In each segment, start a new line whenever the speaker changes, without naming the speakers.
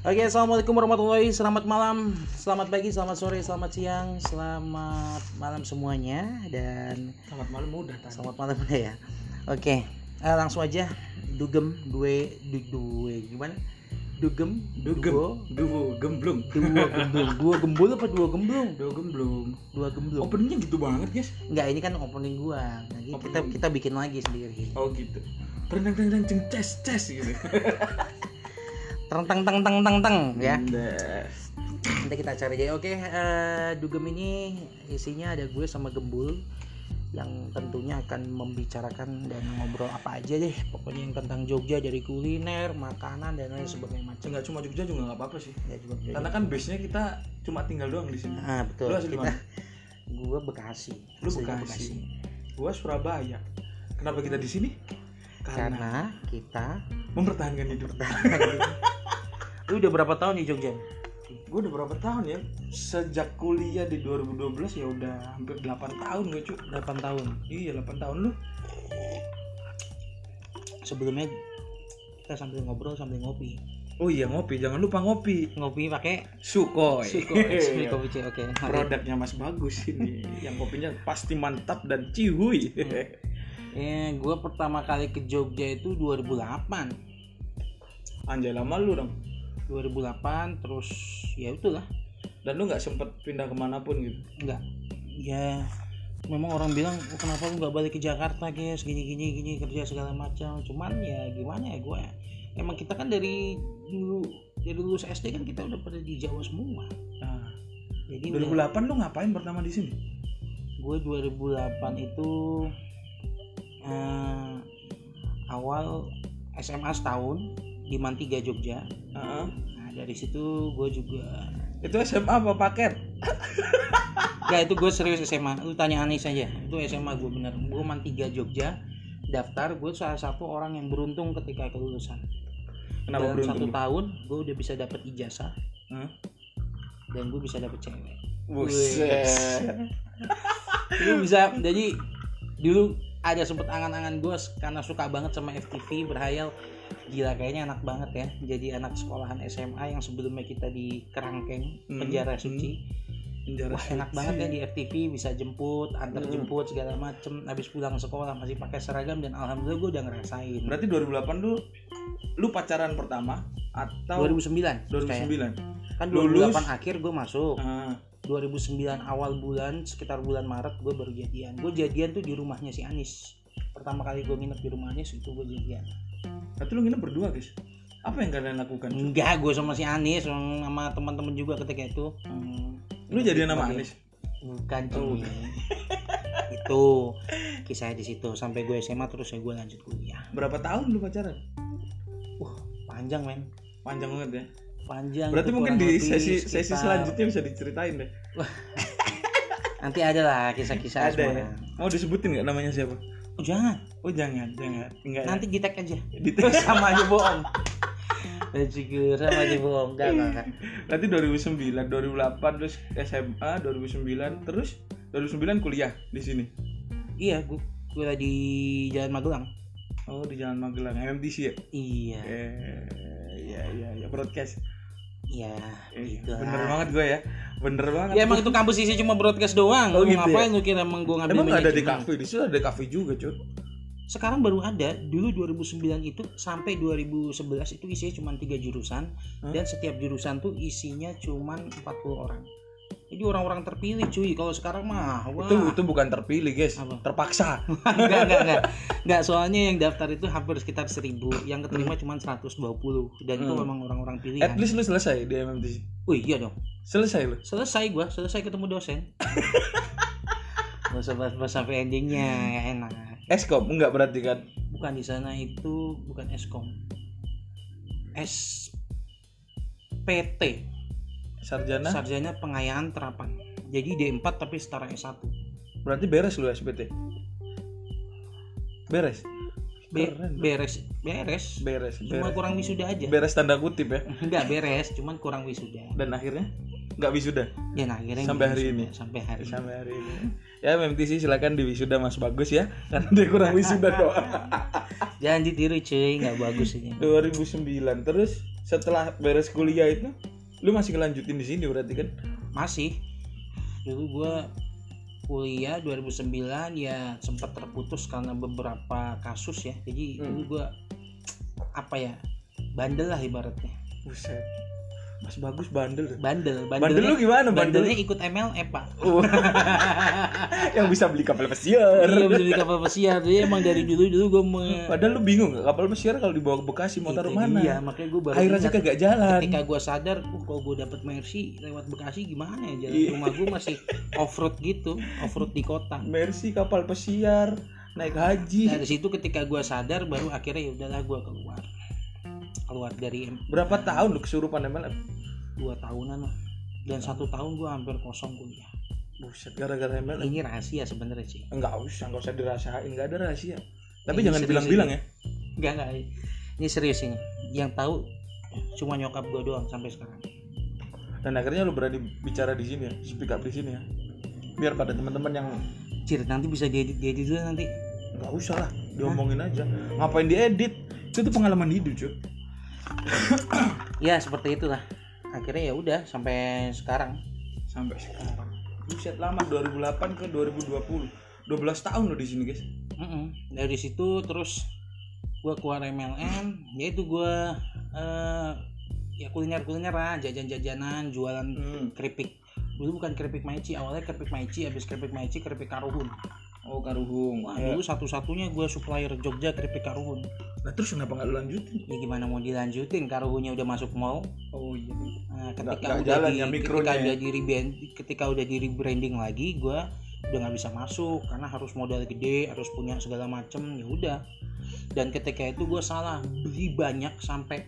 Oke, assalamualaikum warahmatullahi Selamat malam, selamat pagi, selamat sore, selamat siang, selamat malam semuanya Dan
Selamat malam udah tadi.
selamat malam udah ya Oke, eh, langsung aja Dugem, due, du, due, gimana? Dugem,
Dugem,
duo,
duo, gemblung.
dua gemblung Dua gembul apa dua gemblung?
Duo gemblung.
Dua gemblung
Openingnya gitu banget, guys.
Enggak, ini kan opening gua Nah, kita,
Opening.
kita bikin lagi sendiri
Oh gitu. Terang ceng ces ces gitu.
Teng teng teng teng teng teng ya Nanti kita cari aja. Oke, eh, dugem ini isinya ada gue sama Gembul yang tentunya akan membicarakan dan ngobrol apa aja deh pokoknya yang tentang Jogja dari kuliner, makanan dan lain sebagainya macam.
Enggak cuma Jogja juga nggak apa-apa sih.
Ya juga.
Karena kan base-nya kita cuma tinggal doang di sini.
ah betul.
Lu asli
kita
mana?
gue Bekasi.
Lu
Aslinya
Bekasi. Gua Surabaya. Kenapa kita di sini? Karena,
Karena kita
mempertahankan hidup.
lu udah berapa tahun di Jogja?
gue udah berapa tahun ya? Sejak kuliah di 2012 ya udah hampir 8 tahun gue cu.
8 tahun.
Iya 8 tahun lu.
Sebelumnya kita sambil ngobrol sambil ngopi.
Oh iya ngopi, jangan lupa ngopi.
Ngopi pakai
Sukhoi.
Suko, Suko kopi C. Oke. mari.
Produknya Mas bagus ini. Yang kopinya pasti mantap dan cihuy.
Eh, gue pertama kali ke Jogja itu 2008.
Anjay lama lu dong.
2008 terus ya itulah
Dan lu nggak sempet pindah ke mana pun gitu.
enggak ya memang orang bilang "Oh, kenapa lu nggak balik ke Jakarta guys gini gini gini kerja segala macam cuman ya gimana ya gue emang kita kan dari dulu dari lulus SD kan kita udah pada di Jawa semua
Nah,
jadi
2008 lu ngapain pertama di sini?
gue 2008 itu eh, awal SMA setahun di Mantiga Jogja
Heeh.
nah dari situ gue juga
Itu SMA apa paket?
Gak itu gue serius SMA Lu tanya Anis aja Itu SMA gue bener Gue man 3 Jogja Daftar Gue salah satu orang yang beruntung ketika kelulusan
Kenapa
Dalam satu
beruntung? lu?
tahun Gue udah bisa dapet ijazah
Hah?
Dan gue bisa dapet cewek
Buset.
Lu bisa Jadi Dulu ada sempet angan-angan gue Karena suka banget sama FTV Berhayal Gila kayaknya enak banget ya Jadi anak sekolahan SMA Yang sebelumnya kita di Kerangkeng
Hmm,
Penjara
hmm.
Suci
Penjara
Wah enak
suci.
banget ya di FTV bisa jemput, antar
Hmm.
jemput segala macem. Habis pulang sekolah masih pakai seragam dan alhamdulillah gue udah ngerasain.
Berarti 2008 lu lu pacaran pertama atau
2009. kayak.
2009?
Kan 2008
Lulus.
akhir gue masuk.
Ah,
2009 awal bulan sekitar bulan Maret gue baru jadian. Gue jadian tuh di rumahnya si Anis. Pertama kali gue nginep di rumah Anis itu gue jadian.
berarti lu nginep berdua, guys. Apa yang kalian lakukan?
Enggak, gue sama si Anis sama teman-teman juga ketika itu.
Hmm. Lu jadian sama. Anis?
Bukan
Oh,
cuy. itu kisahnya di situ sampai gue SMA terus ya gue lanjut kuliah.
Berapa tahun lu pacaran?
Wah, panjang men.
Panjang banget ya.
Panjang.
Berarti mungkin di sesi sesi selanjutnya bisa diceritain deh.
Nanti ada lah kisah-kisah
Ada
semua.
ya. Mau disebutin nggak namanya siapa?
Oh, jangan.
Oh jangan, jangan. Enggak.
Nanti di tag aja.
ya. Di
sama aja bohong. Juga sama aja bohong. Enggak, enggak.
Berarti 2009, 2008 terus SMA, 2009 terus 2009 kuliah di sini.
Iya, gue kuliah di Jalan Magelang.
Oh, di Jalan Magelang, MMDC ya?
Iya.
Eh, iya iya iya broadcast.
Iya,
Eh,
gitu
bener
lah.
banget gue ya. Bener banget.
Ya emang itu kampus isi cuma broadcast doang.
Oh,
Lu
gitu
ngapain lu kira emang gue ngambil
Emang ada di kafe? Di situ ada kafe juga, cuy.
Sekarang baru ada. Dulu 2009 itu sampai 2011 itu isinya cuma tiga jurusan
Hah?
dan setiap jurusan tuh isinya cuma 40 orang. Jadi orang-orang terpilih cuy. Kalau sekarang mah wah.
Itu itu bukan terpilih, guys.
Apa?
Terpaksa.
enggak, enggak, enggak. Enggak, soalnya yang daftar itu hampir sekitar 1000, yang keterima cuma 120 dan itu
Hmm.
memang orang-orang
At
pilihan.
least lu selesai di MMDC.
Oh iya dong.
Selesai lu.
Selesai gua, selesai ketemu dosen. Gak usah bahas-bahas sampai endingnya, ya enak.
Eskom enggak berarti kan?
Bukan di sana itu bukan Eskom. SPT,
Sarjana.
Sarjana Pengayaan Terapan. Jadi D4 tapi setara S1.
Berarti beres lu SPT. Beres.
Be-
Keren.
beres, beres.
Beres.
Cuma
Beres.
kurang wisuda aja.
Beres tanda kutip ya.
Enggak beres, cuman kurang wisuda.
Dan akhirnya nggak wisuda
Ya nah akhirnya
Sampai hari
wisuda,
ini?
Sampai hari ini.
sampai hari ini. Ya MMTC silakan di wisuda Mas Bagus ya. Karena dia kurang wisuda doang.
Jangan ditiru cuy, nggak bagus ini.
2009 terus setelah beres kuliah itu lu masih ngelanjutin di sini berarti kan?
Masih. Dulu gue kuliah 2009 ya sempat terputus karena beberapa kasus ya. Jadi
Hmm.
dulu gue apa ya bandel lah ibaratnya.
Buset mas bagus bandel tuh.
bandel
bandel lu gimana bandel
bandelnya ikut ML pak.
Oh. yang bisa beli kapal pesiar.
Iya bisa di kapal pesiar. Jadi emang dari dulu dulu gue me
padahal lu bingung nggak kapal pesiar kalau dibawa ke Bekasi mau taruh mana?
iya makanya gue baru
air aja kagak jalan.
ketika gue sadar uh, kalau gue dapet Mercy lewat Bekasi gimana ya jalan
Iya.
rumah gue masih off road gitu off road di kota.
Mercy kapal pesiar naik haji.
Dari situ ketika gue sadar baru akhirnya ya udahlah gue keluar keluar dari
berapa tahun lu kesurupan MLM
dua tahunan lah. Dan satu tahun gue hampir kosong kuliah.
Buset gara-gara MLM
ini rahasia sebenarnya sih
enggak usah enggak usah dirasain. Enggak ada rahasia. Tapi
Ini
jangan bilang-bilang ya.
Enggak enggak. Ini serius ini. Yang tahu cuma nyokap gue doang sampai sekarang.
Dan akhirnya lu berani bicara di sini ya speak up di sini ya. Biar pada teman-teman yang
Cir nanti bisa diedit diedit dulu nanti.
Nggak usah lah diomongin aja. Ngapain diedit? Itu tuh pengalaman hidup cuy
ya seperti itulah. Akhirnya ya udah sampai sekarang.
Sampai sekarang. Buset lama 2008 ke 2020 12 tahun lo di sini guys.
Mm-mm. dari situ terus gue keluar MLM yaitu gue eh ya kuliner kuliner lah jajan jajanan jualan
hmm.
keripik. Dulu bukan keripik maici awalnya keripik maici habis keripik maici keripik karuhun
oh karuhung.
Wah,
Ya.
dulu satu-satunya gue supplier Jogja keripik karuhun
nah terus kenapa nggak lanjutin?
Ya gimana mau dilanjutin? Karuhunnya udah masuk mall
oh iya.
Nah, ketika
nggak
udah
jalan
di,
ya
ketika
ya.
udah di rebrand- ketika udah di rebranding lagi gue udah nggak bisa masuk karena harus modal gede harus punya segala macem ya udah. Dan ketika itu gue salah beli banyak sampai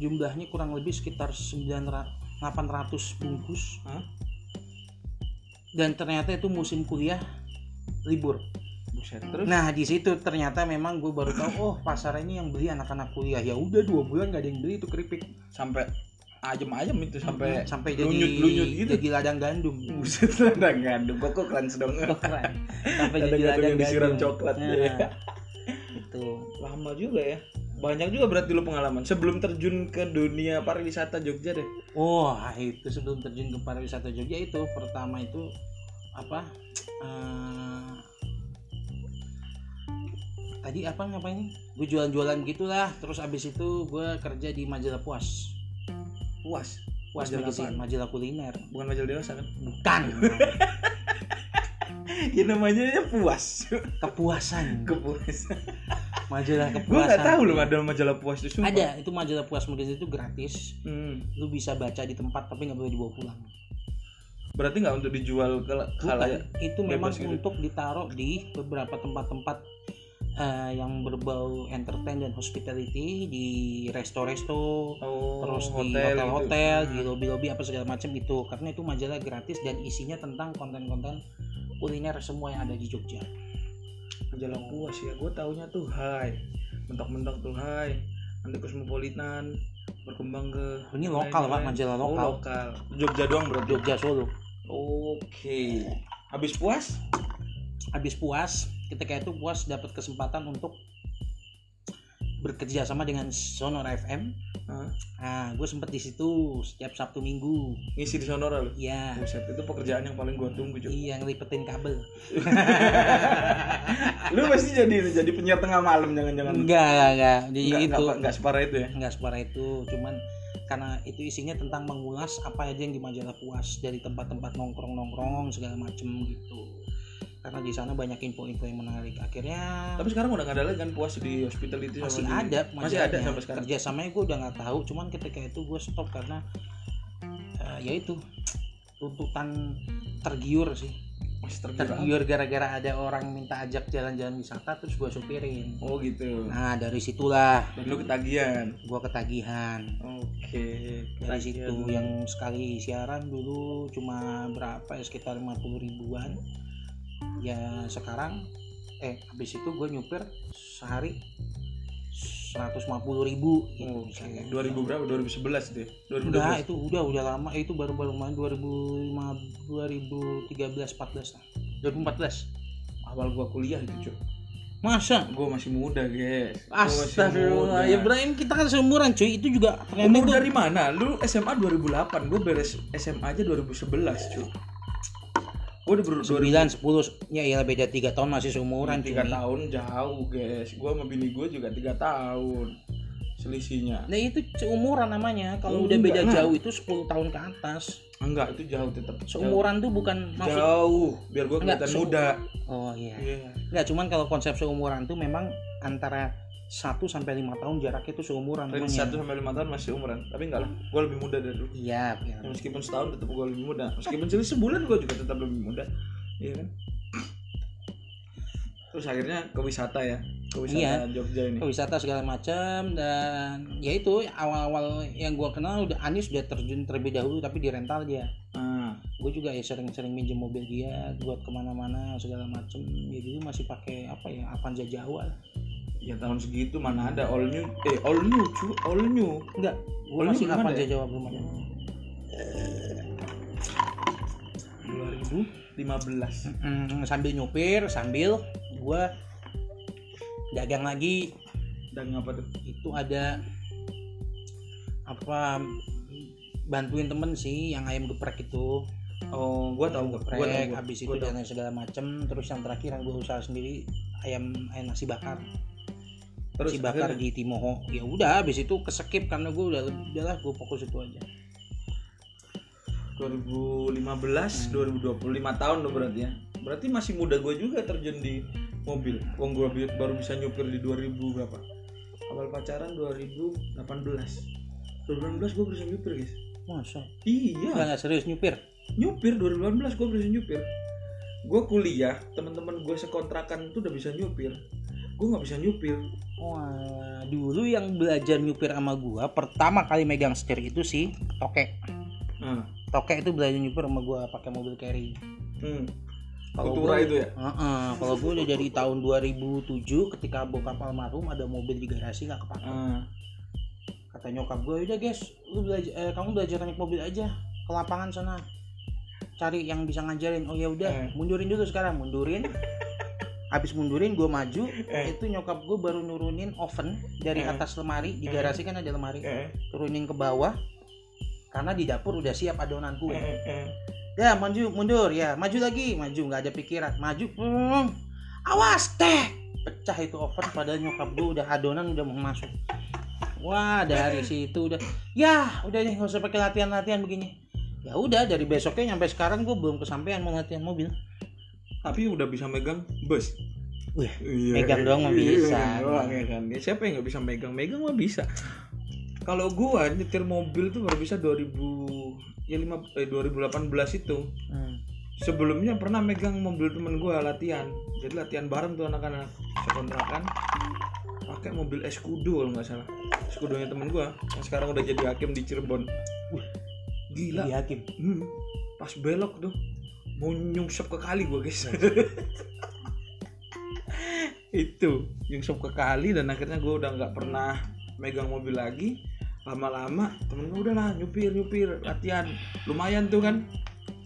jumlahnya kurang lebih sekitar 900 800 bungkus.
Hah?
dan ternyata itu musim kuliah libur.
Buset terus?
Nah di situ ternyata memang gue baru tahu oh pasar ini yang beli anak-anak kuliah. Ya udah dua bulan gak ada yang beli itu keripik.
Sampai ayam-ayam itu sampai
sampai jadi
lunyut-lunyut gitu.
jadi ladang gandum.
Buset ladang gandum. Kok kok keren
Oh, keren sampai
Ladang
jadi ladang
yang disiram
gandum.
coklat
Nah,
ya.
itu
lama juga ya. Banyak juga berarti lu pengalaman. Sebelum terjun ke dunia pariwisata Jogja deh.
Wah itu sebelum terjun ke pariwisata Jogja itu pertama itu apa eh, tadi apa ngapain gue jualan-jualan gitulah. Terus abis itu gue kerja di majalah puas.
Puas?
Puas
Majalah
magazine
apaan?
majalah kuliner.
Bukan majalah dewasa kan?
Bukan.
Ya namanya ya puas.
Kepuasan.
Kepuasan
majalah
gue
kepuasan
nggak tahu loh ada majalah puas itu sumpah.
ada itu majalah puas magazine itu gratis.
Hmm.
lu bisa baca di tempat tapi nggak boleh dibawa pulang.
Berarti nggak untuk dijual ke
Bukan,
khalayak
itu memang
gitu.
untuk ditaruh di beberapa tempat-tempat eh, yang berbau entertain dan hospitality di resto-resto
oh,
terus di
hotel
hotel-hotel
gitu.
di lobby-lobby apa segala macam itu karena itu majalah gratis dan isinya tentang konten-konten kuliner semua yang ada di Jogja.
Majalah puas ya. Gue taunya tuh hai. Mentok-mentok tuh hai. Nanti kosmopolitan berkembang ke
ini lokal pak majalah
oh,
lokal.
lokal. Jogja doang berarti?
Jogja Solo.
Oke. Habis puas?
Habis puas ketika itu puas dapat kesempatan untuk bekerja sama dengan Sonora FM
Hah?
nah gue sempet di situ setiap Sabtu Minggu.
Ngisi di sonora lu?
Ya
buset itu pekerjaan yang paling gue tunggu cuy
iya ngelipetin kabel.
Lu pasti jadi jadi penyiar tengah malam jangan-jangan.
Enggak enggak enggak. Jadi
Nggak-
itu.
nggak nggak separah itu ya?
Enggak separah itu. Cuman karena itu isinya tentang mengulas apa aja yang di majalah puas dari tempat-tempat nongkrong nongkrong segala macem gitu karena di sana banyak info-info yang menarik. Akhirnya
tapi sekarang udah nggak ada lagi kan puas di hospitality sama
masih
di-
ada
masih ada sampai sekarang?
Kerjasamanya gue udah nggak tahu. Cuman ketika itu gue stop karena eh, ya itu tuntutan tergiur sih.
Masih tergiur
tergiur gara-gara ada orang minta ajak jalan-jalan wisata terus gue supirin.
Oh gitu.
Nah dari situlah.
Dan lu ketagihan?
Gue ketagihan.
Oke
dari situ yang sekali siaran dulu cuma berapa ya sekitar 50 ribuan ya sekarang eh habis itu gue nyupir sehari 150 ribu gitu misalnya.
2000 berapa? 2011 deh.
Enggak,
2012
itu udah udah lama. Itu baru-baru main 2005 2013 14 lah. 2014
awal gua kuliah itu cuy
masa?
Gue masih muda guys.
Astagfirullah ya Ibrahim kita kan seumuran cuy. Itu juga
Umur dari mana? Lu SMA 2008, gue beres SMA aja 2011 cuy Gue udah ber
9, 10 ya ya beda 3 tahun masih seumuran
3 tahun jauh guys. Gue sama bini gue juga 3 tahun Selisihnya.
Nah itu seumuran namanya. Kalau
Oh,
udah beda
enggak,
jauh itu 10 tahun ke atas.
Enggak, itu jauh tetap
seumuran tuh bukan
Jauh,
maksud
jauh. biar gue kelihatan muda.
Oh iya.
Iya.
Enggak cuman kalau konsep seumuran tuh memang antara 1 sampai 5 tahun jaraknya itu seumuran
Range
namanya.
1 sampai 5 tahun masih umuran. Tapi enggak lah, gue lebih muda dari lu.
Iya, iya.
Ya, meskipun setahun tetap gue lebih muda. Meskipun cuma sebulan gue juga tetap lebih muda. Iya kan? Terus akhirnya ke wisata ya ke wisata
Iya.
Jogja ini.
Ke wisata segala macam dan ya itu awal-awal yang gua kenal udah Anis udah terjun terlebih dahulu tapi di rental dia.
Nah,
gue juga ya sering-sering minjem mobil dia buat ke mana-mana segala macem. Ya dulu masih pakai apa ya Avanza Jawa lah
ya tahun segitu mana ada. All new eh all new cu all new.
Enggak. Gue
Oh,
masih Avanza
ya?
Jawa belum ada
2015
Mm, sambil nyupir sambil gua dagang lagi.
Dan ngapa tuh?
Itu ada apa bantuin temen sih yang ayam geprek itu.
Oh gue tahu gue tahu
geprek
gua.
habis itu
Gua tahu.
dan segala macem. Terus yang terakhir yang gue usaha sendiri ayam ayam nasi bakar
terus
nasi bakar
akhirnya-
di Timoho. Ya udah habis itu keskip karena gue udah udahlah gue fokus itu aja.
2015
Hmm.
2025 tahun lo berarti ya. Berarti masih muda gue juga terjun di mobil. Wong gue baru bisa nyupir di 2000 berapa? Awal pacaran 2018 2018 gue bisa nyupir guys.
Masa?
Iya.
Nggak nggak serius nyupir?
Nyupir 2018 gue bisa nyupir. Gue kuliah teman-teman gue sekontrakan tuh udah bisa nyupir gue nggak bisa nyupir
Wah, dulu yang belajar nyupir sama gua pertama kali megang setir itu sih toke.
nah
Toke itu belajar nyupir sama gua pakai mobil carry.
hmm.
Kalau
Kultura
gua-
itu ya
Heeh, kalau gua udah dari tahun 2007 ketika bokap almarhum ada mobil di garasi nggak kepake.
Ah,
Kata nyokap gua, udah guys, lu belajar, eh, kamu belajar naik mobil aja ke lapangan sana. Cari yang bisa ngajarin. Oh ya udah,
Eh.
mundurin dulu sekarang, mundurin. Habis mundurin gua maju,
Eh.
itu nyokap gua baru nurunin oven dari
Eh.
atas lemari, di
Eh.
garasi kan ada lemari.
eh,
turunin ke bawah karena di dapur udah siap adonan
eh,
kue.
eh, eh.
Ya maju mundur ya maju lagi maju nggak ada pikiran maju hmm. awas teh pecah itu oven padahal nyokap gue udah adonan udah mau masuk. Wah dari situ udah ya udah deh nggak usah pakai latihan latihan begini. Ya udah dari besoknya sampai sekarang gue belum kesampaian mau latihan mobil.
Tapi udah bisa megang bus
Wih,
Iya,
megang doang mah
iya,
bisa.
megang doang ya kan. Ya, siapa yang nggak bisa megang? Megang mah bisa. Kalau gua nyetir mobil tuh baru bisa 2000 ya 5 eh, 2018 itu.
Hmm.
Sebelumnya pernah megang mobil temen gua latihan. Jadi latihan bareng tuh anak-anak sekontrakan pakai mobil Escudo kalau nggak salah. Escudonya temen gua yang sekarang udah jadi hakim di Cirebon.
Wih,
Gila.
Jadi hakim.
Hmm, pas belok tuh mau nyungsep ke kali gua guys. Itu nyungsep ke kali dan akhirnya gua udah nggak pernah megang mobil lagi. Lama-lama temen gue udah lah nyupir nyupir latihan. Lumayan tuh kan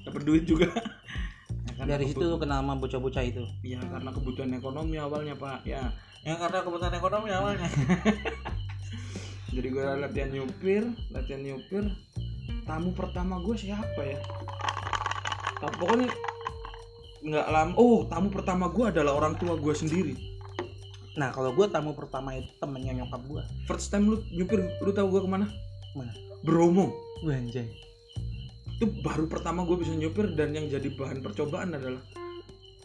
dapat duit juga. Ya, karena
Dari situ lu kenal sama bocah-bocah itu.
ya karena kebutuhan ekonomi awalnya pak. Ya. Ya karena kebutuhan ekonomi awalnya. Jadi gue latihan nyupir latihan nyupir. Tamu pertama gue siapa ya pokoknya nggak lama oh tamu pertama gue adalah orang tua gue sendiri
Nah kalau gue tamu pertama itu temennya nyokap gue.
first time lu nyupir lu tahu gue ke
mana Mana?
Bromo
Wanjay.
itu baru pertama gue bisa nyupir dan yang jadi bahan percobaan adalah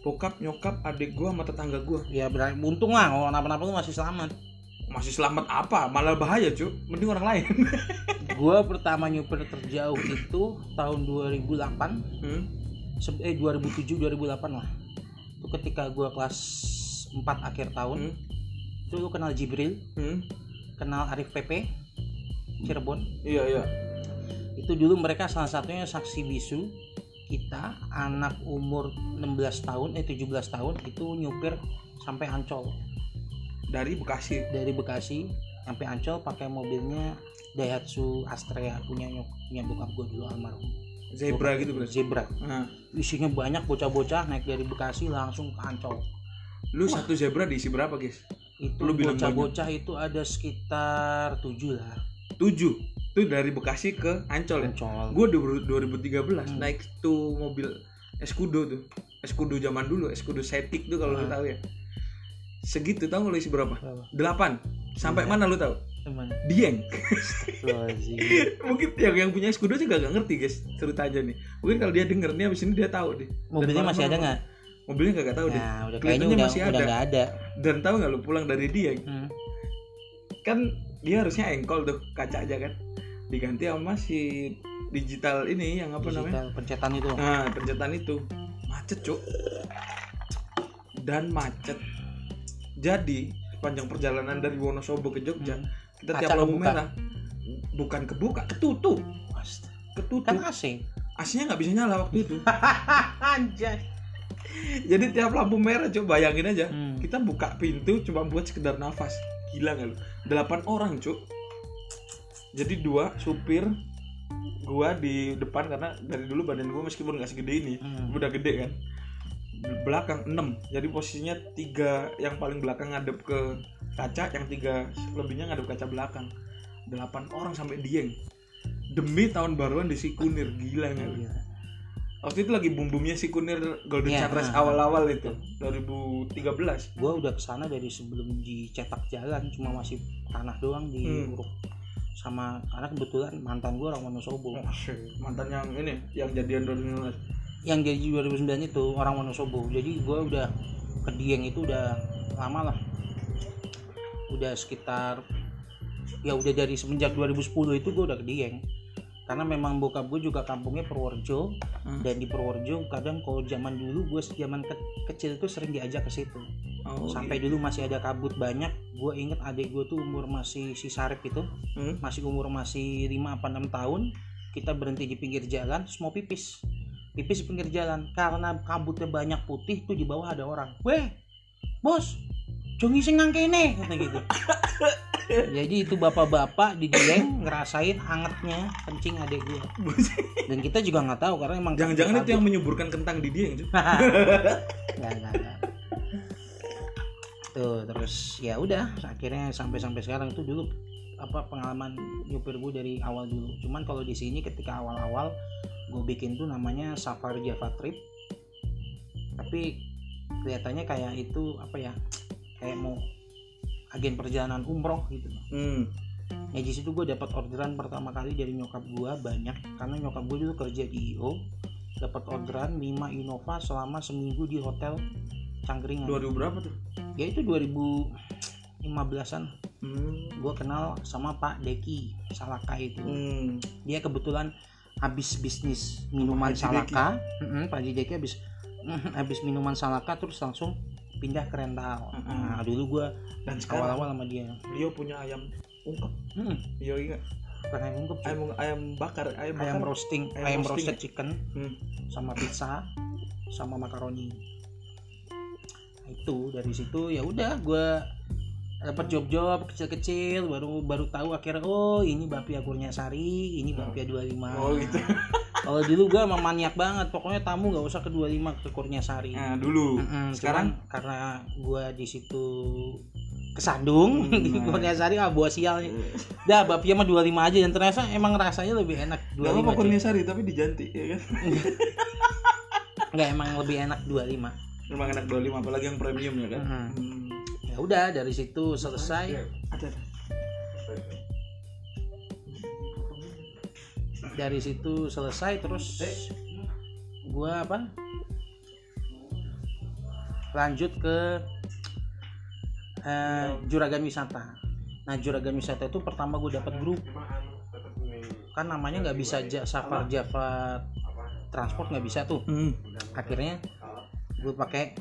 bokap nyokap adik gue sama tetangga gue
Ya berarti untung lah kalau kenapa-napa lu masih selamat.
masih selamat apa malah bahaya cuy mending orang lain
Gua pertama nyupir terjauh itu tahun 2008,
hmm?
Eh 2007 2008 lah. Itu ketika gua kelas 4 akhir tahun.
Hmm?
Itu lu kenal Jibril,
Hmm?
kenal Arif PP Cirebon.
iya iya
Itu dulu mereka salah satunya saksi bisu kita anak umur 16 tahun eh 17 tahun itu nyupir sampai Ancol
dari Bekasi
dari Bekasi sampai Ancol pakai mobilnya Daihatsu Astrea punya nyok punya bokap gue dulu almarhum
zebra gitu berarti
Zebra.
Nah,
isinya banyak bocah-bocah naik dari Bekasi langsung ke Ancol
lu satu zebra diisi berapa guys?
Itu
Lu bilang
bocah-bocah itu ada sekitar tujuh lah.
Tujuh? Tuh dari Bekasi ke Ancol ya?
Ancol.
gue 2013
Hmm.
naik tuh mobil Escudo tuh. Escudo zaman dulu Escudo Setik tuh kalau lu
Ah.
tahu ya segitu tahu nggak lu isi berapa
Berapa?
delapan sampai
Iya.
mana lu tahu
Teman.
Dieng mungkin yang yang punya Escudo juga gak ngerti guys ceritanya nih mungkin kalau dia denger nih abis ini dia tahu nih
Mobilnya masih ada nggak?
mobilnya gak tahu deh
Nah, udah kayaknya udah
masih
udah
ada.
ada.
dan tahu nggak lu pulang dari Dieng
Hmm.
kan dia harusnya engkol tuh kaca aja kan diganti sama si digital ini yang apa namanya
Digital pencetan itu.
nah pencetan itu macet cuk dan macet jadi panjang perjalanan dari Wonosobo ke Jogja
Hmm.
kita
Kaca
tiap lampu merah bukan kebuka ketutup ketutup
Kan AC.
asnya nggak bisa nyala waktu itu.
Anjay.
jadi tiap lampu merah coba bayangin aja.
Hmm.
kita buka pintu cuma buat sekedar nafas. Gila nggak lu? Delapan orang cuk. Jadi dua supir gua di depan karena dari dulu badan gua meskipun nggak segede ini
Hmm.
udah gede kan belakang 6 jadi posisinya tiga yang paling belakang ngadep ke kaca yang tiga lebihnya ngadep kaca belakang delapan orang sampai dieng demi tahun baruan di Sikunir gila nggak?
Gila.
waktu itu lagi bum bumnya Sikunir Golden Sunrise
nah.
awal-awal itu 2013
Gua udah ke sana dari sebelum dicetak jalan cuma masih tanah doang di
Hmm.
uruk sama karena kebetulan mantan gua orang Wonosobo.
mantan yang ini yang jadian 2019
Yang jadi 2009 itu orang Wonosobo. Jadi gua udah ke Dieng itu udah lama lah. Udah sekitar ya udah dari semenjak 2010 itu gua udah ke Dieng. Karena memang bokap gue juga kampungnya Purworejo
Hmm.
dan di Purworejo kadang kalau zaman dulu gue zaman ke- kecil tuh sering diajak ke situ.
oh,
sampai dulu masih ada kabut banyak gue inget adik gue tuh umur masih si Sarip itu
Hmm.
masih umur masih 5 apa 6 tahun kita berhenti di pinggir jalan terus mau pipis pipis pinggir jalan. Karena kabutnya banyak putih tuh di bawah ada orang. Weh bos jongi sing nang kene kata gitu. Jadi itu bapak-bapak di Dieng ngerasain angetnya kencing adik gue dan kita juga nggak tahu karena emang
jangan-jangan itu yang menyuburkan kentang di yang
nggak nggak nggak. tuh terus ya udah akhirnya sampai sampai sekarang itu dulu apa pengalaman nyupir gue dari awal dulu. Cuman kalau di sini ketika awal-awal gue bikin tuh namanya Safari Java Trip. Tapi kelihatannya kayak itu apa ya kayak mau agen perjalanan umroh gitu.
Hmm.
ya di situ gue dapat orderan pertama kali dari nyokap gue banyak. Karena nyokap gue dulu kerja di IO dapat orderan 5 Innova selama seminggu di hotel Cangkringan.
2000 berapa tuh?
Ya itu 2015an
hmm.
gue kenal sama Pak Deki Salaka itu.
Hmm.
dia kebetulan habis bisnis minuman
Haji
Salaka. Mm-mm, Pak Deki habis habis minuman Salaka terus langsung pindah ke rental
Mm-mm.
nah dulu gue
dan
awal-awal sama dia.
beliau punya ayam ungkep.
Hmm,
iya iya
karena ungkep
ayam ayam bakar ayam bakar.
Ayam roasting
Ayam
ayam,
roasting.
roasted chicken
Hmm.
sama pizza sama makaroni. Nah, itu dari situ ya udah gue dapat job-job kecil-kecil baru baru tahu akhirnya oh ini Bapia Kurniasari ini Bapia 25
oh gitu.
Kalau dulu gue emang maniak banget pokoknya tamu nggak usah ke 25 ke Kurniasari
nah dulu.
Mm-mm,
sekarang?
cuman karena gue di situ kesandung
Hmm,
di
nah.
Kurniasari ah buah sialnya dah Bapia mah 25 aja dan ternyata emang rasanya lebih enak
Gak
25
apa
cuy.
Kurniasari tapi dijanti ya kan?
Nggak emang lebih enak 25
memang enak 25 apalagi yang premium ya kan?
Mhm.
Hmm.
Ya udah dari situ selesai.
ada
dari situ selesai terus gua apa? Lanjut ke eh, juragan wisata nah juragan wisata itu pertama gue dapat grup. Kan namanya nggak bisa Safar Java transport nggak bisa tuh.
Hmm.
akhirnya gue pakai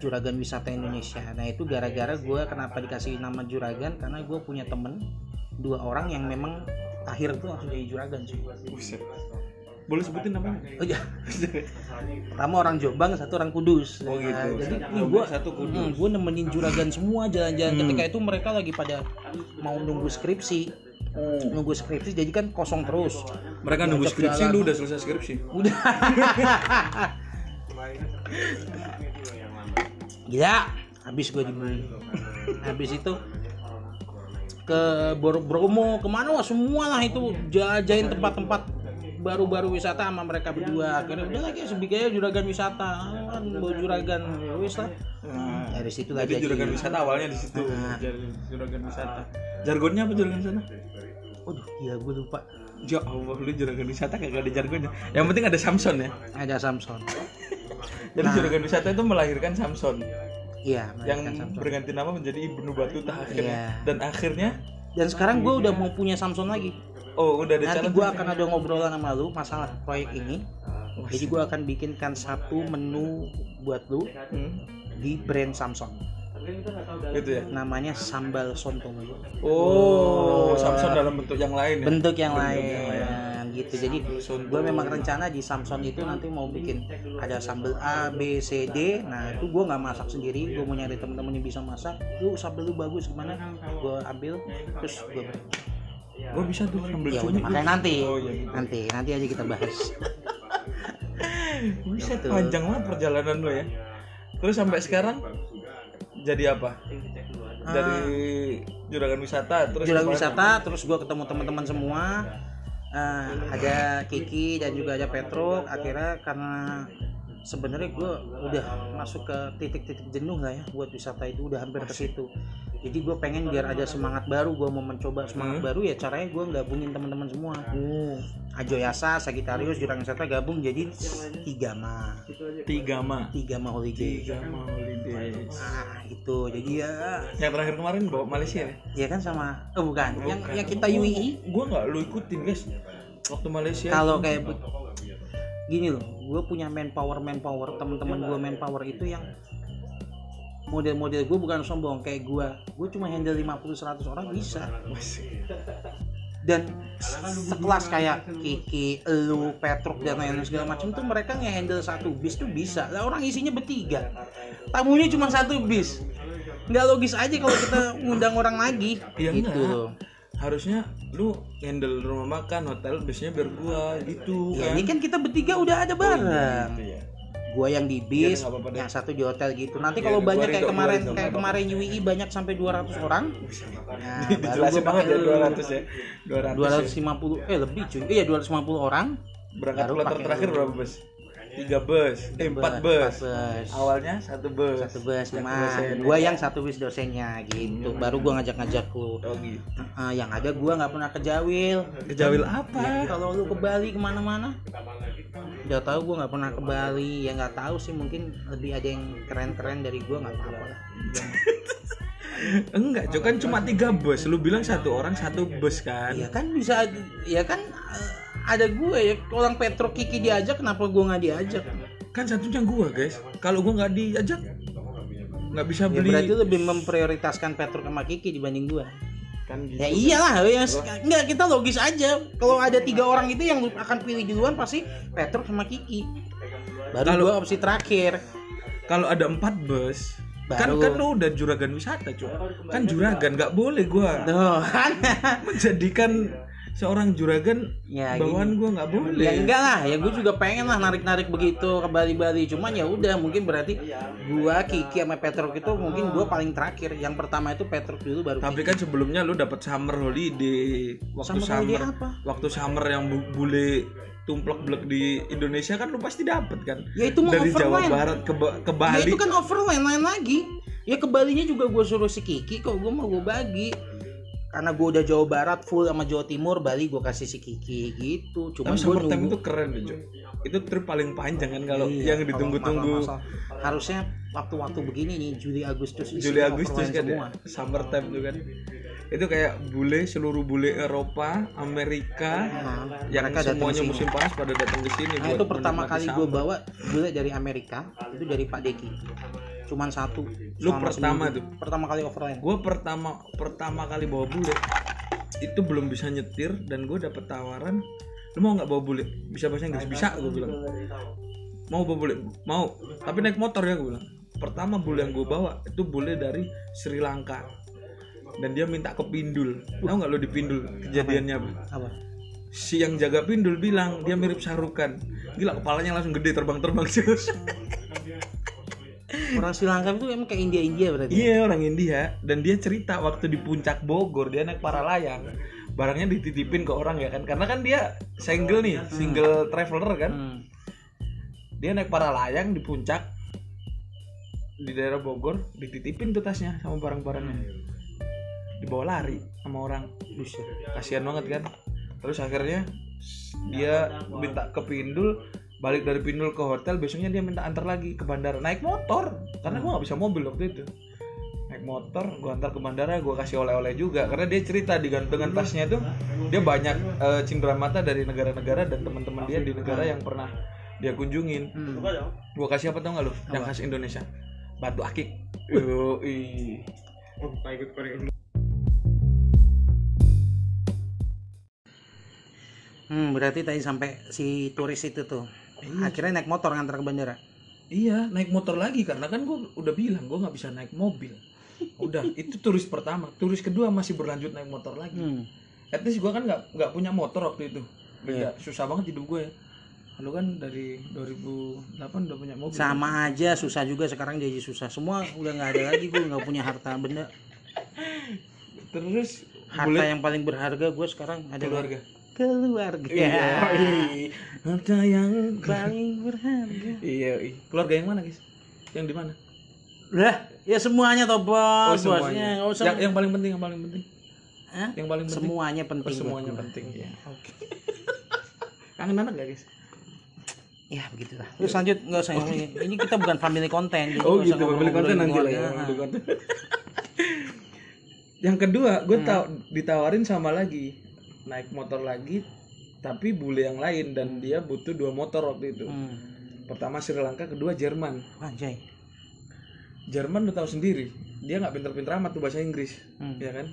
juragan wisata Indonesia. Nah itu gara-gara gue kenapa dikasih nama juragan? Karena gue punya temen dua orang yang memang akhir tuh langsung jadi juragan sih.
Buset. boleh sebutin namanya?
Oh ya pertama orang Jombang satu orang Kudus.
Oh, gitu.
Nah, jadi
Satu
nih gue
satu Kudus.
gue nemenin juragan semua jalan-jalan.
Hmm.
ketika itu mereka lagi pada mau nunggu skripsi. Nunggu skripsi jadi kan kosong terus.
Mereka nunggu skripsi
jalan.
lu udah selesai skripsi?
Udah gila habis gue dibully habis itu ke Bromo ke mana wah semua lah itu jajain tempat-tempat baru-baru wisata sama mereka berdua akhirnya udah lagi sebigaya juragan wisata kan bawa juragan ya wis lah
Nah,
dari situ
jadi juragan wisata awalnya di situ.
Nah.
Jadi juragan wisata. Jargonnya apa juragan wisata?
Waduh, iya gue lupa.
Ya Allah, lu juragan wisata kagak ada jargonnya. Yang penting ada Samson ya.
Ada Samson.
Jadi juragan wisata itu melahirkan Samson
Iya,
yang
Samson.
berganti nama menjadi Ibnu Batuta akhirnya.
Iya.
Dan akhirnya
Dan sekarang gue udah mau punya Samson lagi.
oh udah ada
Nanti gue akan ada ngobrolan sama lu masalah proyek ini. Jadi gue akan bikinkan satu menu buat lu
Hmm,
di brand Samson.
Gitu ya.
Namanya sambal sonto.
Oh, Samson dalam bentuk yang lain ya.
Bentuk yang
Bentuk
lain
yang lain.
gitu. Jadi gue memang rencana di Samson itu nanti mau bikin ada sambal A, B, C, D. Nah itu gue nggak masak sendiri. Gue mau nyari temen-temen yang bisa masak. Lu sambal lu bagus gimana? Gue ambil terus gue
Gue bisa tuh sambil
ya udah makanya nanti
Oh iya. gitu.
nanti nanti aja kita bahas
Bisa
tuh.
Panjang banget perjalanan lo ya. Terus sampai sekarang jadi apa? Dari juragan wisata terus
juragan wisata terus gue ketemu teman-teman semua. Eh, ada Kiki dan juga ada Petro akhirnya karena sebenarnya gue udah masuk ke titik-titik jenuh lah ya buat wisata itu udah hampir ke situ jadi gue pengen biar ada semangat baru gue mau mencoba semangat
Hmm.
baru ya caranya gue gabungin teman-teman semua
Oh,
Ajo Yasa Sagitarius juragan wisata gabung jadi tiga ma
tiga ma.
tiga ma holiday
Tiga ma holidays.
ah itu jadi ya
Yang terakhir kemarin bawa Malaysia ya?
ya kan sama oh bukan yang
Bukan.
yang kita E. UI
Gue nggak lu ikutin guys. Waktu Malaysia.
kalau kayak gini loh gue punya manpower manpower teman-teman gue manpower itu yang model-model gue bukan sombong kayak gue gue cuma handle 50-100 orang bisa. Dan sekelas kayak Kiki, Elu, Petruk dan lain-lain segala macam tuh mereka nge-handle satu bis tuh bisa. Lah orang isinya bertiga. Tamunya cuma satu bis. Nggak logis aja kalau kita ngundang orang lagi.
Iya,
gitu loh
harusnya lu handle rumah makan hotel biasanya biar gua gitu
ya
kan
ini kan kita bertiga udah ada bareng
Gitu ya.
gua yang di bis,
Iya, nggak apa-apa deh.
yang satu di hotel gitu. Nanti
Iya,
kalau banyak kayak kemarin kayak
dong.
kemarin UII banyak sampai 200 orang. Nah, baru gua
banget ya
pakai
200 ya 200, ya.
250 eh lebih cuy. Iya 250 orang.
berangkat
baru
kloter terakhir berapa bus tiga bus. Eh empat bus.
Empat bus.
awalnya satu bus.
Satu bus
dosen.
gua yang satu bus dosennya gitu. Baru gua ngajak-ngajak lu.
oh gitu.
Heeh, yang ada gua nggak pernah ke Jawil.
kejawil apa?
Ya, kalau lu ke Bali ke mana-mana? Udah tahu gua nggak pernah ke Bali. Ya nggak tahu sih mungkin lebih ada yang keren-keren dari gua nggak apa-apa lah.
enggak Cok, kan cuma tiga bus. Lu bilang satu orang satu bus kan?
Ya kan bisa ya kan eh, ada gue ya orang Petro Kiki diajak kenapa gue nggak diajak?
Kan satunya gua guys. Kalau gua nggak diajak nggak bisa
ya
beli.
berarti lebih memprioritaskan Petro sama Kiki dibanding gue
kan gitu.
Ya iyalah ya nggak kita logis aja. Kalau ada tiga orang itu yang akan pilih duluan pasti Petro sama Kiki. Baru
Kalau-
gue opsi terakhir.
Kalau ada empat bus kan
Baru.
kan lu udah juragan wisata cuy. Kan juragan nggak boleh gua.
Tuh kan.
Menjadikan seorang juragan
ya
bawaan gua nggak boleh
ya enggak lah ya gue juga pengen lah narik-narik begitu ke Bali-Bali cuman ya udah mungkin berarti gua Kiki sama Petruk itu mungkin gua paling terakhir yang pertama itu Petruk dulu baru
tapi kan sebelumnya lu dapat summer holiday waktu
Summer
summer,
holiday apa?
waktu summer yang bu- bule tumplek blek di Indonesia kan lu pasti dapet kan
Ya, itu mah
dari Jawa
overland.
Barat ke, ke
Ya
Bali
itu kan overland lain lagi. Ya ke Balinya juga gue suruh si Kiki kok gue mau gue bagi. Karena gue udah Jawa Barat full sama Jawa Timur, Bali gue kasih si Kiki gitu. Cuma
summer time itu keren Cok. itu trip paling panjang kan kalau
Iya,
yang ditunggu-tunggu.
Harusnya waktu-waktu begini nih Juli Agustus
Juli Agustus kan
semua.
ya summer time tuh kan itu kayak bule seluruh bule Eropa Amerika
Nah,
yang
mereka
semuanya musim panas pada datang ke sini
Nah itu pertama kali gue bawa bule dari Amerika itu dari Pak Deki. Cuman satu.
Lu pertama
seminggu.
tuh?
Pertama kali overland.
gue pertama pertama kali bawa bule itu belum bisa nyetir dan gue dapet tawaran lu mau nggak bawa bule? Bisa bahasa Inggris? Bisa gue bilang. mau bawa bule? Mau. Tapi naik motor ya gue bilang. Pertama bule yang gue bawa itu bule dari Sri Lanka. Dan dia minta ke pindul. Tahu nggak lo di pindul kejadiannya? Apa
Apa?
si yang jaga pindul bilang dia mirip Sarukan gila kepalanya langsung gede terbang-terbang terus
orang Sri Lanka itu emang kayak India India berarti
Iya orang India. Dan dia cerita waktu di puncak Bogor dia naik para layang barangnya dititipin ke orang ya kan? Karena kan dia single nih single traveler kan?
Hmm.
dia naik para layang di puncak di daerah Bogor dititipin tuh tasnya sama barang-barangnya. Dibawa lari sama orang. Kasihan banget kan? Terus akhirnya dia minta ke Pindul balik dari Pindul ke hotel besoknya dia minta antar lagi ke bandara. Naik motor karena gua nggak bisa mobil waktu itu. Naik motor gua antar ke bandara gua kasih oleh-oleh juga. Karena dia cerita di gantungan tasnya tuh dia banyak eh, cindera mata dari negara-negara dan teman-teman dia di negara yang pernah dia kunjungin.
Hmm.
gua kasih apa tau nggak lu? Yang khas Indonesia. Batu akik. Yoi.
Hmm, berarti tadi sampai si turis itu tuh akhirnya naik motor ngantar ke bandara
Iya, naik motor lagi karena kan gue udah bilang gue nggak bisa naik mobil. Udah, itu turis pertama. Turis kedua masih berlanjut naik motor lagi.
hmm.
At least gue kan nggak nggak punya motor waktu itu. Beda, susah banget hidup gue ya. Lu kan dari 2008 udah punya mobil.
sama aja susah juga sekarang jadi susah semua udah nggak ada lagi gue nggak punya harta benda
Terus
harta yang paling berharga gue sekarang ada
keluarga.
Keluarga
Iya. Harta yang
paling berharga
iya, iya. Keluarga yang mana, guys? Yang di mana?
lah ya semuanya toh bos bosnya nggak usah
Yang, yang paling penting, yang paling penting.
Hah?
Yang paling penting.
semuanya
Oh,
penting buat
semuanya penting, ya. Oke. Kangen anak gak, guys?
ya begitulah terus lanjut nggak usah ngomongin ini kita bukan family content jadi
Oh gitu, family content nanti lah ya. yang kedua, gue tau ditawarin sama lagi naik motor lagi, tapi bule yang lain dan dia butuh dua motor waktu itu.
hmm.
Pertama Sri Lanka, kedua Jerman.
anjay
Jerman lu tahu sendiri, dia nggak pinter-pinter amat tuh bahasa Inggris,
Hmm.
ya kan?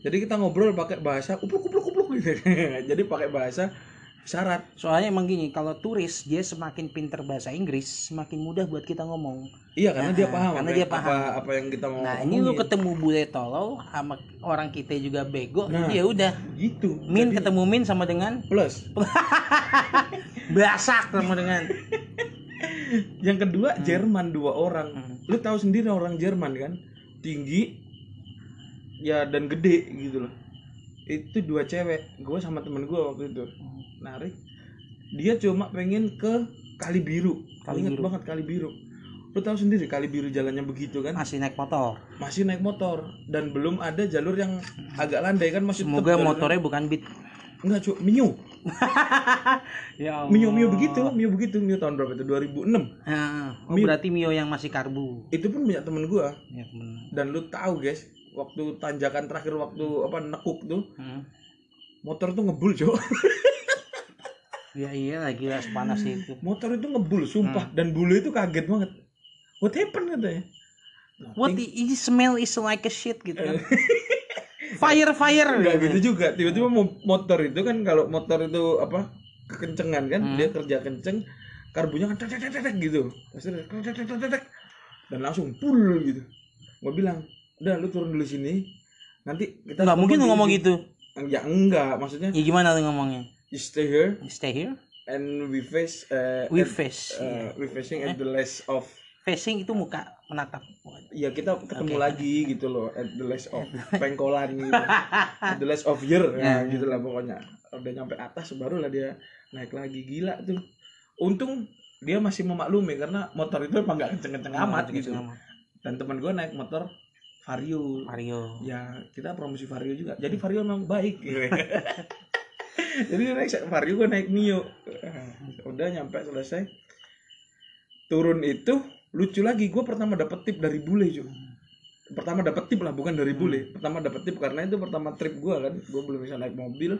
Jadi kita ngobrol pakai bahasa upluk upluk upluk gitu. Jadi pakai bahasa syarat.
soalnya emang gini kalau turis dia semakin pinter bahasa Inggris semakin mudah buat kita ngomong
Iya karena dia paham
karena dia paham.
apa apa yang kita mau
nah ini lu ketemu bule tolol sama orang kita juga bego
Nah.
ya udah
gitu.
min ketemu min sama dengan
Plus
basak sama dengan
yang kedua Jerman dua orang
Hmm.
lu tahu sendiri orang Jerman kan tinggi ya dan gede gitu loh itu dua cewek gue sama temen gue waktu itu. Narik. Dia cuma pengen ke Kali Biru.
Kali
Ingat
Biru.
banget Kali Biru. Lu tahu sendiri Kali Biru jalannya begitu kan?
Masih naik motor.
Masih naik motor dan belum ada jalur yang agak landai kan? Masih
semoga
jalur-
motornya bukan beat
enggak cu Mio
ya
Mio Mio begitu Mio begitu. Mio tahun berapa itu? 2006
Nah, oh
Mio.
berarti Mio yang masih karbu.
Itu pun punya temen gue
ya bener.
dan lu tahu guys waktu tanjakan terakhir waktu apa nekuk tuh.
Hmm.
motor tuh ngebul cok.
Ya iya lagi lah sepanas itu.
Motor itu ngebul sumpah. Dan bule itu kaget banget. What happened katanya?
What ini smell is like a shit gitu kan. Fire fire.
Enggak gitu juga. Tiba-tiba mo- motor itu kan kalau motor itu apa kekencengan kan dia kerja kenceng karbunya kan tek tek tek gitu. Pasti tek tek tek. Dan langsung pull gitu. Gua bilang udah lu turun dulu sini. Nanti kita
nggak mungkin lu ngomong gitu.
ya enggak maksudnya
ya gimana lu ngomongnya
you stay here
You stay here?
and we face uh,
we
at-
face
uh, we facing at the last of
facing itu muka menatap.
Ya kita ketemu lagi gitu loh at the last of pengkolan gitu. At the last of year ya gitu lah pokoknya. Udah nyampe atas baru lah dia naik lagi. Gila tuh. Untung dia masih memaklumi karena motor itu emang gak kenceng-kenceng amat gitu. dan teman gue naik motor Vario.
Mario
ya kita promosi Vario juga. Jadi Vario emang baik gitu. jadi naik Vario gue naik Mio. Udah nyampe selesai. Turun itu lucu lagi gue pertama dapet tip dari bule cuy pertama dapet tip lah bukan dari bule. Pertama dapet tip karena itu pertama trip gue kan. Gue belum bisa naik mobil.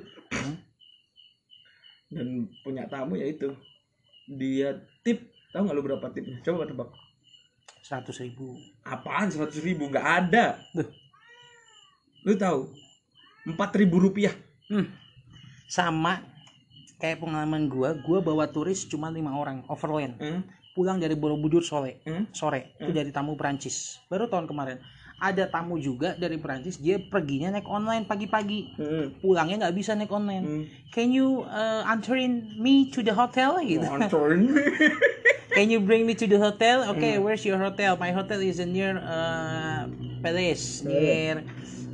Dan punya tamu ya itu dia tip. Tahu nggak lu berapa tipnya? Coba tebak
seratus ribu.
Apaan seratus ribu? Nggak ada.
Duh.
lu tahu? Empat ribu rupiah.
Hmm. sama kayak pengalaman gua gua bawa turis cuma lima orang overland.
Hmm?
pulang dari Borobudur sore.
Hmm?
sore. Itu dari tamu Perancis. Baru tahun kemarin. Ada tamu juga dari Perancis dia perginya naik online pagi-pagi.
Hmm.
pulangnya nggak bisa naik online.
Hmm.
can you uh, anterin me to the hotel? Gitu.
Ngancurin.
can you bring me to the hotel? Okay where's your hotel? My hotel is near uh, Palace near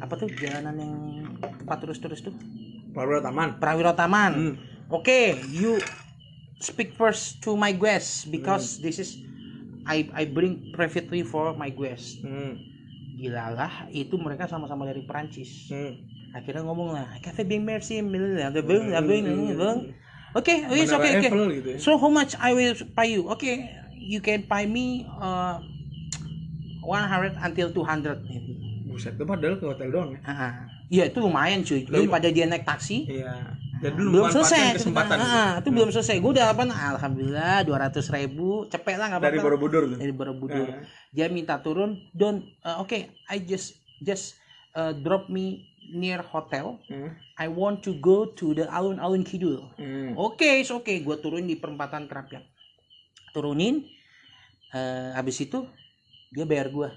apa tuh jalanan yang tempat terus-terus tuh?
Prawira Taman.
Prawiro Taman.
Hmm.
okay you speak first to my guest because this is I I bring privately for my guest
Hmm.
gila lah itu mereka sama-sama dari Perancis.
Hmm.
akhirnya ngomong lah cafe bien merci beng beng beng oke
Menara
oke oke
Eiffel gitu ya.
so how much I will pay you? Okay you can pay me uh, 100 until 200 maybe
Buset, itu padahal ke hotel doang ya.
Ah, iya itu lumayan cuy. Daripada dia naik taksi.
Iya. Jadi lu
belum selesai
kesempatan
Ah, ah, itu belum selesai. Gue udah apa alhamdulillah 200 ribu. Cepet lah nggak
dari
apa-apa.
Borobudur tuh.
dari Borobudur.
Ah.
dia minta turun. Don't uh, oke I just just uh, drop me near hotel
Hmm.
I want to go to the alun-alun kidul
Hmm.
Oke, it's okay. Gue turun di perempatan Kerapiak. Turunin. eh habis itu dia bayar gue.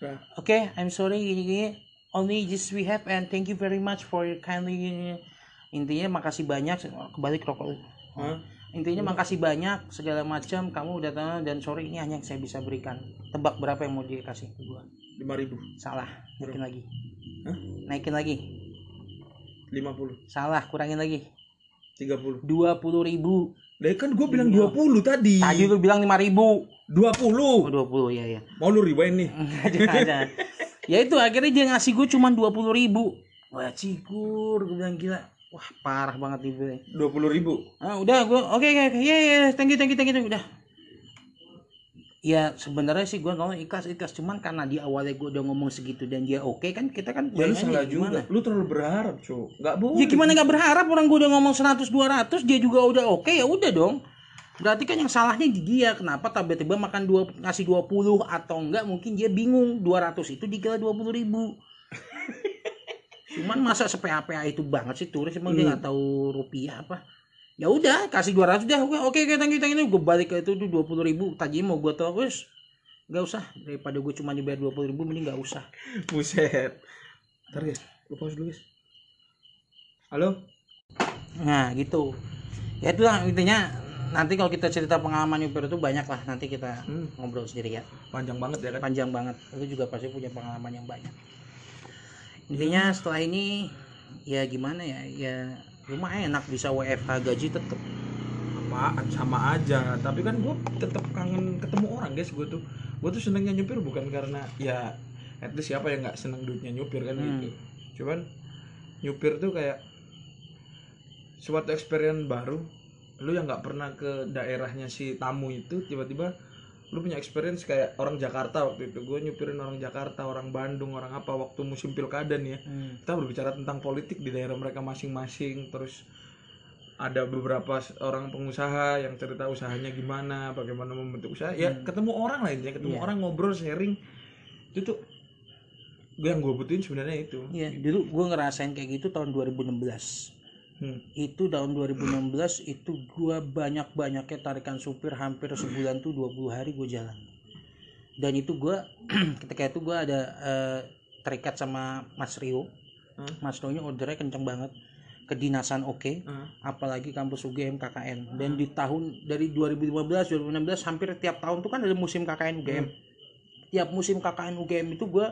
Nah,
Oke, I'm sorry. Gini, gini. Only this we have and thank you very much for your kindly. Intinya makasih banyak. Kebalik rokok lu. Intinya makasih banyak segala macam. Kamu udah tahu dan sorry ini hanya yang saya bisa berikan. Tebak berapa yang mau dia kasih ke gue?
5000,
Salah. Naikin lagi.
Hah?
Naikin lagi.
50,
Salah. Kurangin lagi.
30.
20 ribu.
Lah kan gua bilang 20 tadi.
Tadi lu bilang 5 ribu.
20.
Oh 20 ya ya.
Mau lu ribain nih.
Ada. ya itu akhirnya dia ngasih gue cuma 20 ribu. Wah cikur, gue bilang gila. Wah parah banget nih gue.
20.000.
Ah, udah gue oke oke oke ya ya thank you thank you thank you udah. Ya sebenarnya sih gue ngomong ikhlas ikhlas cuman karena di awalnya gue udah ngomong segitu dan dia oke kan kita kan
Ya lu salah
gimana.
juga. Lu terlalu berharap, Cuk. Enggak boleh.
Ya gimana nggak berharap orang gue udah ngomong 100 200 dia juga udah oke ya udah dong. Berarti kan yang salahnya di dia. Kenapa tiba-tiba makan dua ngasih 20 atau enggak mungkin dia bingung 200 itu dikira 20 ribu. Cuman masa sepea-pea itu banget sih turis emang dia nggak tahu rupiah apa. Ya udah kasih 200 dah oke oke oke thank you thank you gue balik ke itu tuh 20 ribu tadi mau gue terus nggak usah daripada gue cuma dibayar 20 ribu mending nggak usah
Buset. Ntar guys, lu pause dulu guys. Halo?
Nah gitu. Ya itulah intinya nanti kalau kita cerita pengalaman nyupir itu banyak lah nanti kita
Hmm,
ngobrol sendiri ya
panjang banget ya kan?
panjang banget lu juga pasti punya pengalaman yang banyak intinya setelah ini ya gimana ya ya lumayan enak bisa WFH gaji tetep
Apaan? Sama aja. Tapi kan gue tetap kangen ketemu orang guys. Gue tuh, gue tuh senengnya nyupir bukan karena ya at least siapa yang nggak seneng duitnya nyupir kan
Hmm.
gitu. Cuman nyupir tuh kayak suatu experience baru. Lu yang nggak pernah ke daerahnya si tamu itu tiba-tiba lu punya experience kayak orang Jakarta waktu itu. Gue nyupirin orang Jakarta orang Bandung orang apa waktu musim pilkada nih ya. Kita berbicara tentang politik di daerah mereka masing-masing. Terus ada beberapa orang pengusaha yang cerita usahanya gimana bagaimana membentuk usaha. Ya ketemu orang lah intinya ketemu
Iya.
orang ngobrol sharing. Itu tuh gue yang gue butuhin sebenarnya itu.
Iya, dulu gue ngerasain kayak gitu tahun 2016
Hmm.
itu tahun 2016 itu gue banyak-banyaknya tarikan supir hampir sebulan tuh 20 hari gue jalan. Dan itu gue ketika itu gue ada eh, terikat sama Mas Rio.
Hmm.
Mas Rio nya ordernya kenceng banget kedinasan oke
Ah,
apalagi kampus UGM KKN dan di tahun dari 2015 2016 hampir tiap tahun tuh kan ada musim KKN UGM tiap musim KKN UGM itu gue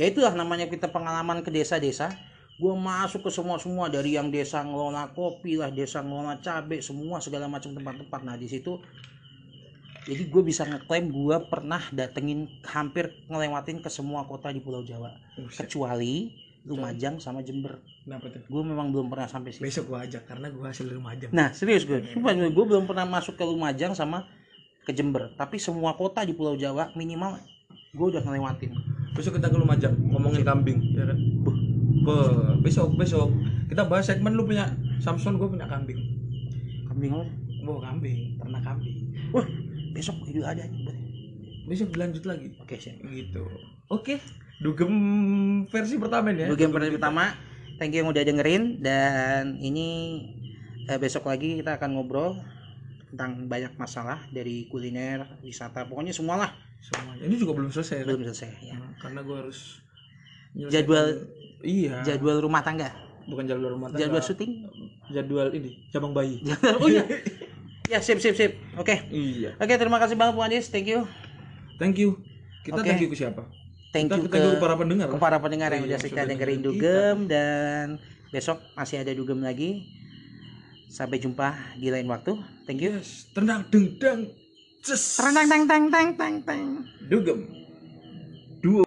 ya itulah namanya kita pengalaman ke desa-desa gue masuk ke semua semua dari yang desa ngelola kopi lah desa ngelola cabe semua segala macam tempat-tempat nah di situ jadi gue bisa ngeklaim gue pernah datengin hampir ngelewatin ke semua kota di Pulau Jawa
buset.
kecuali Lumajang sama Jember
kenapa tuh
gue memang belum pernah sampai situ
besok gue ajak karena gue hasil Lumajang
Nah serius gue, sumpah gue gue belum pernah masuk ke Lumajang sama ke Jember. Tapi semua kota di Pulau Jawa minimal gue udah ngelewatin.
besok kita ke Lumajang ngomongin kambing ya kan
Buh.
Beuh, besok besok. Kita bahas segmen lu punya Samson gue punya kambing.
Kambing apa?
Wah kambing ternak kambing.
Wah besok itu ada
besok dilanjut lagi.
Oke siap.
gitu. Oke. Dugem versi pertama ya.
Dulu game pertama, thank you yang udah dengerin. Dan ini eh, besok lagi kita akan ngobrol tentang banyak masalah dari kuliner, wisata, pokoknya semualah.
Semuanya. Ini juga belum selesai kan?
belum selesai ya.
Karena gue harus
Jadwal-
iya
Jadwal rumah tangga,
bukan jadwal rumah tangga
jadwal syuting.
jadwal ini cabang bayi
oh iya. Ya sip sip sip. Oke.
Iya.
Oke terima kasih banget Bung Adis. Thank you.
Thank you. Kita
Oke.
thank you ke siapa?
Thank
kita
you
kita
ke
ke para pendengar.
ke para pendengar yang
Iya,
udah setia
sudah dengerin
dugem dan besok masih ada dugem lagi. Sampai jumpa di lain waktu. Thank you.
Yes. Tendang deng dang. Ces.
Tang tang tang tang tang tang.
Dugem.